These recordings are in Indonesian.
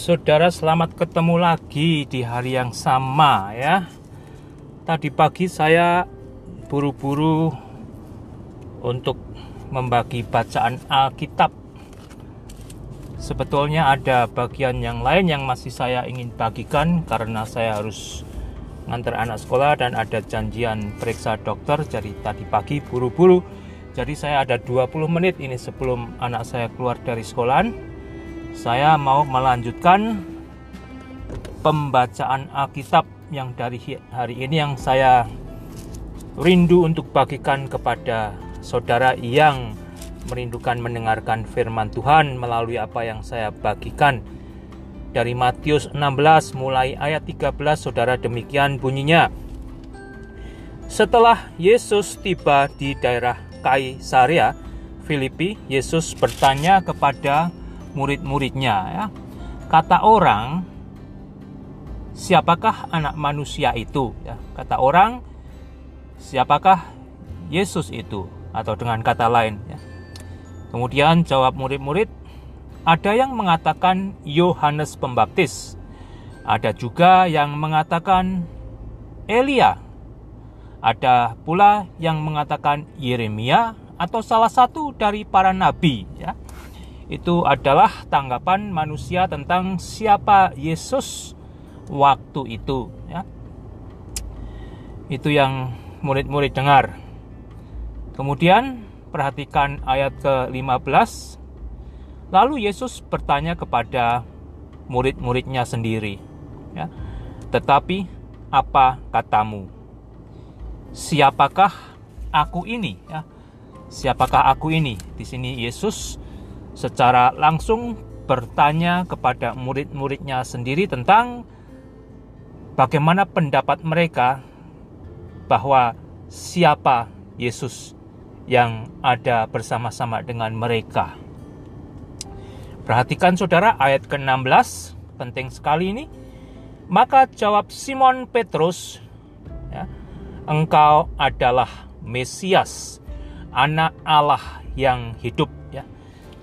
Saudara selamat ketemu lagi di hari yang sama ya. Tadi pagi saya buru-buru untuk membagi bacaan Alkitab. Sebetulnya ada bagian yang lain yang masih saya ingin bagikan karena saya harus ngantar anak sekolah dan ada janjian periksa dokter jadi tadi pagi buru-buru jadi saya ada 20 menit ini sebelum anak saya keluar dari sekolahan saya mau melanjutkan pembacaan Alkitab yang dari hari ini yang saya rindu untuk bagikan kepada saudara yang merindukan mendengarkan firman Tuhan melalui apa yang saya bagikan dari Matius 16 mulai ayat 13 Saudara demikian bunyinya. Setelah Yesus tiba di daerah Kaisaria Filipi, Yesus bertanya kepada murid-muridnya ya. Kata orang, siapakah anak manusia itu? Ya, kata orang, siapakah Yesus itu? Atau dengan kata lain ya. Kemudian jawab murid-murid, ada yang mengatakan Yohanes Pembaptis. Ada juga yang mengatakan Elia. Ada pula yang mengatakan Yeremia atau salah satu dari para nabi ya. Itu adalah tanggapan manusia tentang siapa Yesus waktu itu ya. Itu yang murid-murid dengar. Kemudian perhatikan ayat ke-15 Lalu Yesus bertanya kepada murid-muridnya sendiri, ya, tetapi apa katamu? Siapakah aku ini? Ya, siapakah aku ini? Di sini Yesus secara langsung bertanya kepada murid-muridnya sendiri tentang bagaimana pendapat mereka bahwa siapa Yesus yang ada bersama-sama dengan mereka. Perhatikan saudara ayat ke-16, penting sekali ini. Maka jawab Simon Petrus, ya, engkau adalah Mesias, anak Allah yang hidup.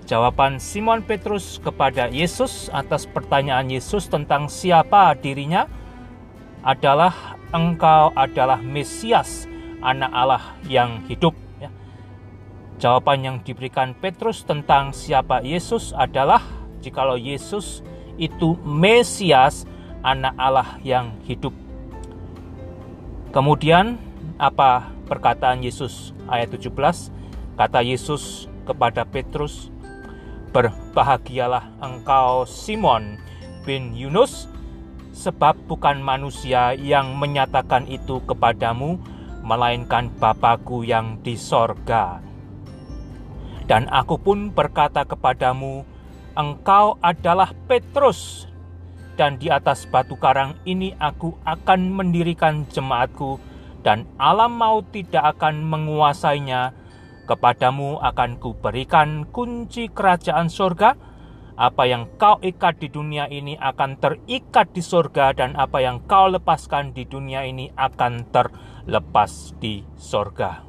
Ya. Jawaban Simon Petrus kepada Yesus atas pertanyaan Yesus tentang siapa dirinya adalah engkau adalah Mesias, anak Allah yang hidup. Jawaban yang diberikan Petrus tentang siapa Yesus adalah jikalau Yesus itu Mesias, anak Allah yang hidup. Kemudian apa perkataan Yesus ayat 17? Kata Yesus kepada Petrus, "Berbahagialah engkau Simon bin Yunus, sebab bukan manusia yang menyatakan itu kepadamu, melainkan Bapakku yang di sorga." Dan aku pun berkata kepadamu, engkau adalah Petrus, dan di atas batu karang ini aku akan mendirikan jemaatku, dan alam maut tidak akan menguasainya. Kepadamu akan kuberikan kunci kerajaan sorga. Apa yang kau ikat di dunia ini akan terikat di sorga, dan apa yang kau lepaskan di dunia ini akan terlepas di sorga.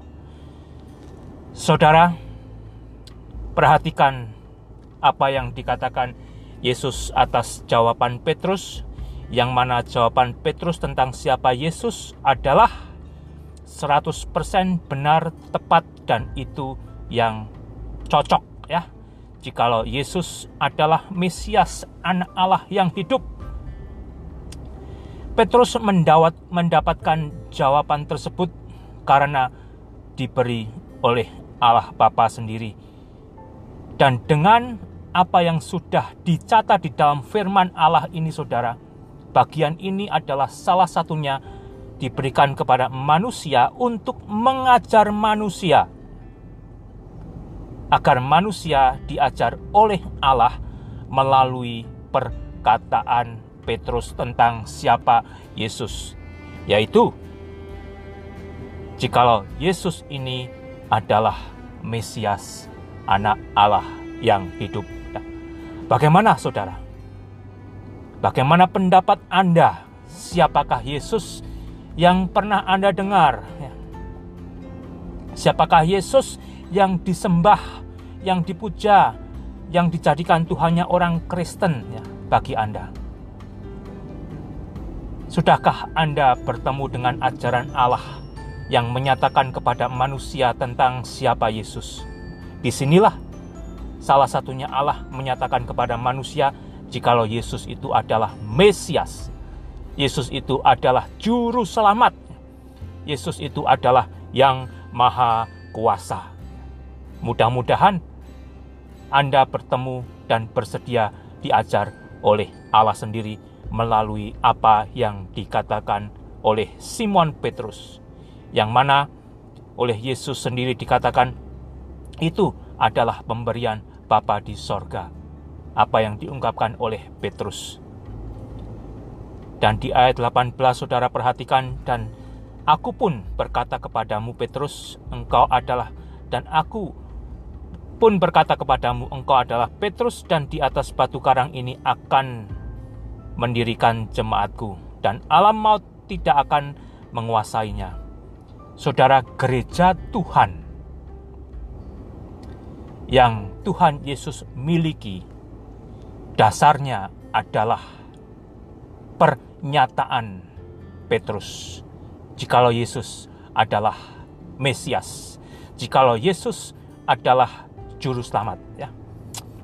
Saudara, Perhatikan apa yang dikatakan Yesus atas jawaban Petrus, yang mana jawaban Petrus tentang siapa Yesus adalah 100% benar, tepat, dan itu yang cocok ya. Jikalau Yesus adalah Mesias anak Allah yang hidup. Petrus mendawat, mendapatkan jawaban tersebut karena diberi oleh Allah Bapa sendiri dan dengan apa yang sudah dicatat di dalam firman Allah ini saudara, bagian ini adalah salah satunya diberikan kepada manusia untuk mengajar manusia agar manusia diajar oleh Allah melalui perkataan Petrus tentang siapa Yesus, yaitu jikalau Yesus ini adalah Mesias anak Allah yang hidup. Bagaimana saudara? Bagaimana pendapat Anda? Siapakah Yesus yang pernah Anda dengar? Ya. Siapakah Yesus yang disembah, yang dipuja, yang dijadikan Tuhannya orang Kristen? Ya. bagi Anda. Sudahkah Anda bertemu dengan ajaran Allah yang menyatakan kepada manusia tentang siapa Yesus? Di sinilah salah satunya Allah menyatakan kepada manusia jikalau Yesus itu adalah Mesias. Yesus itu adalah juru selamat. Yesus itu adalah yang maha kuasa. Mudah-mudahan Anda bertemu dan bersedia diajar oleh Allah sendiri melalui apa yang dikatakan oleh Simon Petrus, yang mana oleh Yesus sendiri dikatakan itu adalah pemberian Bapa di sorga. Apa yang diungkapkan oleh Petrus. Dan di ayat 18 saudara perhatikan dan aku pun berkata kepadamu Petrus engkau adalah dan aku pun berkata kepadamu engkau adalah Petrus dan di atas batu karang ini akan mendirikan jemaatku dan alam maut tidak akan menguasainya. Saudara gereja Tuhan yang Tuhan Yesus miliki dasarnya adalah pernyataan Petrus. Jikalau Yesus adalah Mesias, jikalau Yesus adalah juru selamat ya.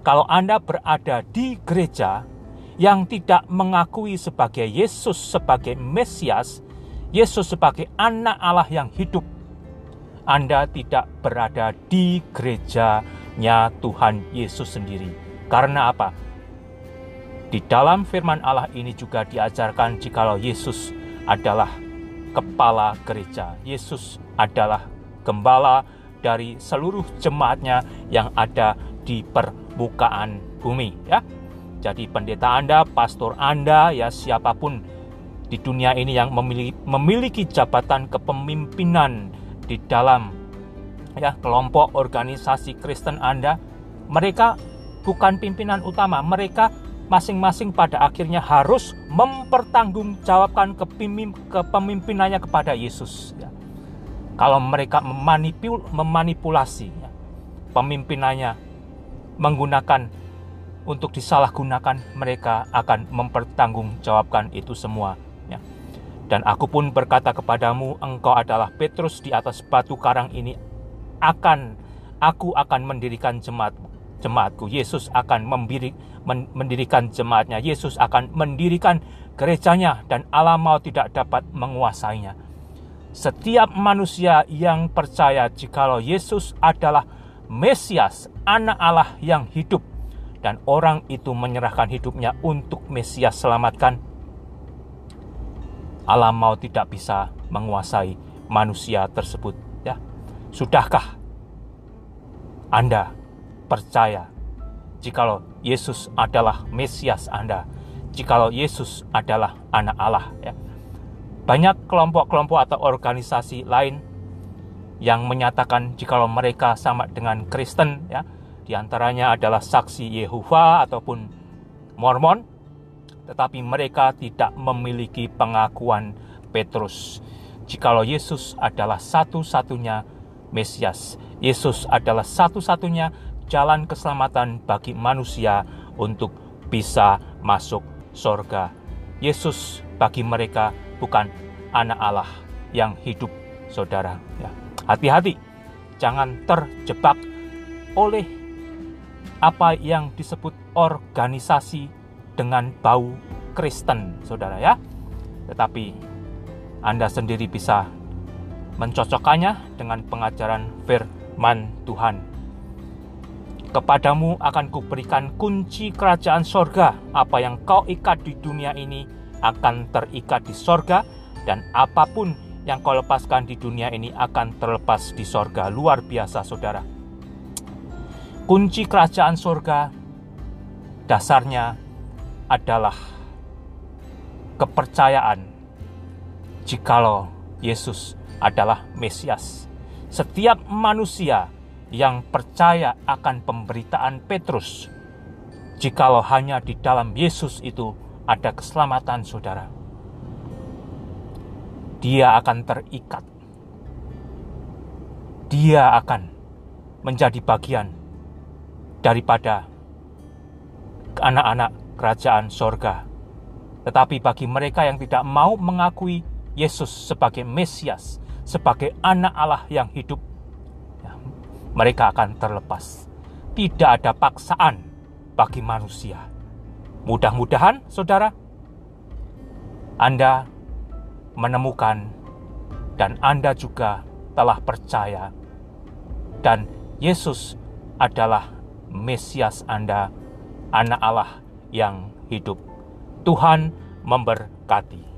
Kalau Anda berada di gereja yang tidak mengakui sebagai Yesus sebagai Mesias, Yesus sebagai anak Allah yang hidup, Anda tidak berada di gerejanya Tuhan Yesus sendiri. Karena apa? Di dalam firman Allah ini juga diajarkan jikalau Yesus adalah kepala gereja. Yesus adalah gembala dari seluruh jemaatnya yang ada di permukaan bumi ya. Jadi pendeta Anda, pastor Anda, ya siapa pun di dunia ini yang memiliki, memiliki jabatan kepemimpinan di dalam ya kelompok organisasi Kristen Anda, mereka bukan pimpinan utama, mereka masing-masing pada akhirnya harus mempertanggungjawabkan kepemimpinannya kepada Yesus. Ya. Kalau mereka memanipul, memanipulasi ya, pemimpinannya menggunakan untuk disalahgunakan, mereka akan mempertanggungjawabkan itu semua. Ya. Dan aku pun berkata kepadamu, engkau adalah Petrus di atas batu karang ini akan aku akan mendirikan jemaat jemaatku. Yesus akan membiri, men, mendirikan jemaatnya. Yesus akan mendirikan gerejanya dan alam mau tidak dapat menguasainya. Setiap manusia yang percaya jikalau Yesus adalah Mesias, anak Allah yang hidup, dan orang itu menyerahkan hidupnya untuk Mesias selamatkan, alam mau tidak bisa menguasai manusia tersebut. Ya, sudahkah Anda percaya jikalau Yesus adalah Mesias Anda, jikalau Yesus adalah Anak Allah? Ya, banyak kelompok-kelompok atau organisasi lain yang menyatakan jikalau mereka sama dengan Kristen, ya, di antaranya adalah saksi Yehova ataupun Mormon, tetapi mereka tidak memiliki pengakuan Petrus. Jikalau Yesus adalah satu-satunya Mesias, Yesus adalah satu-satunya jalan keselamatan bagi manusia untuk bisa masuk sorga. Yesus bagi mereka bukan anak Allah yang hidup, saudara. Ya. Hati-hati, jangan terjebak oleh apa yang disebut organisasi dengan bau Kristen, saudara ya. Tetapi Anda sendiri bisa mencocokkannya dengan pengajaran firman Tuhan. Kepadamu akan kuberikan kunci kerajaan sorga. Apa yang kau ikat di dunia ini akan terikat di sorga, dan apa pun yang kau lepaskan di dunia ini akan terlepas di sorga. Luar biasa, saudara kunci kerajaan surga dasarnya adalah kepercayaan jikalau Yesus adalah Mesias. Setiap manusia yang percaya akan pemberitaan Petrus, jikalau hanya di dalam Yesus itu ada keselamatan saudara, dia akan terikat. Dia akan menjadi bagian daripada anak-anak kerajaan sorga. Tetapi bagi mereka yang tidak mau mengakui Yesus sebagai Mesias, sebagai anak Allah yang hidup, mereka akan terlepas. Tidak ada paksaan bagi manusia. Mudah-mudahan, saudara, Anda menemukan dan Anda juga telah percaya, dan Yesus adalah Mesias Anda, Anak Allah yang hidup. Tuhan memberkati.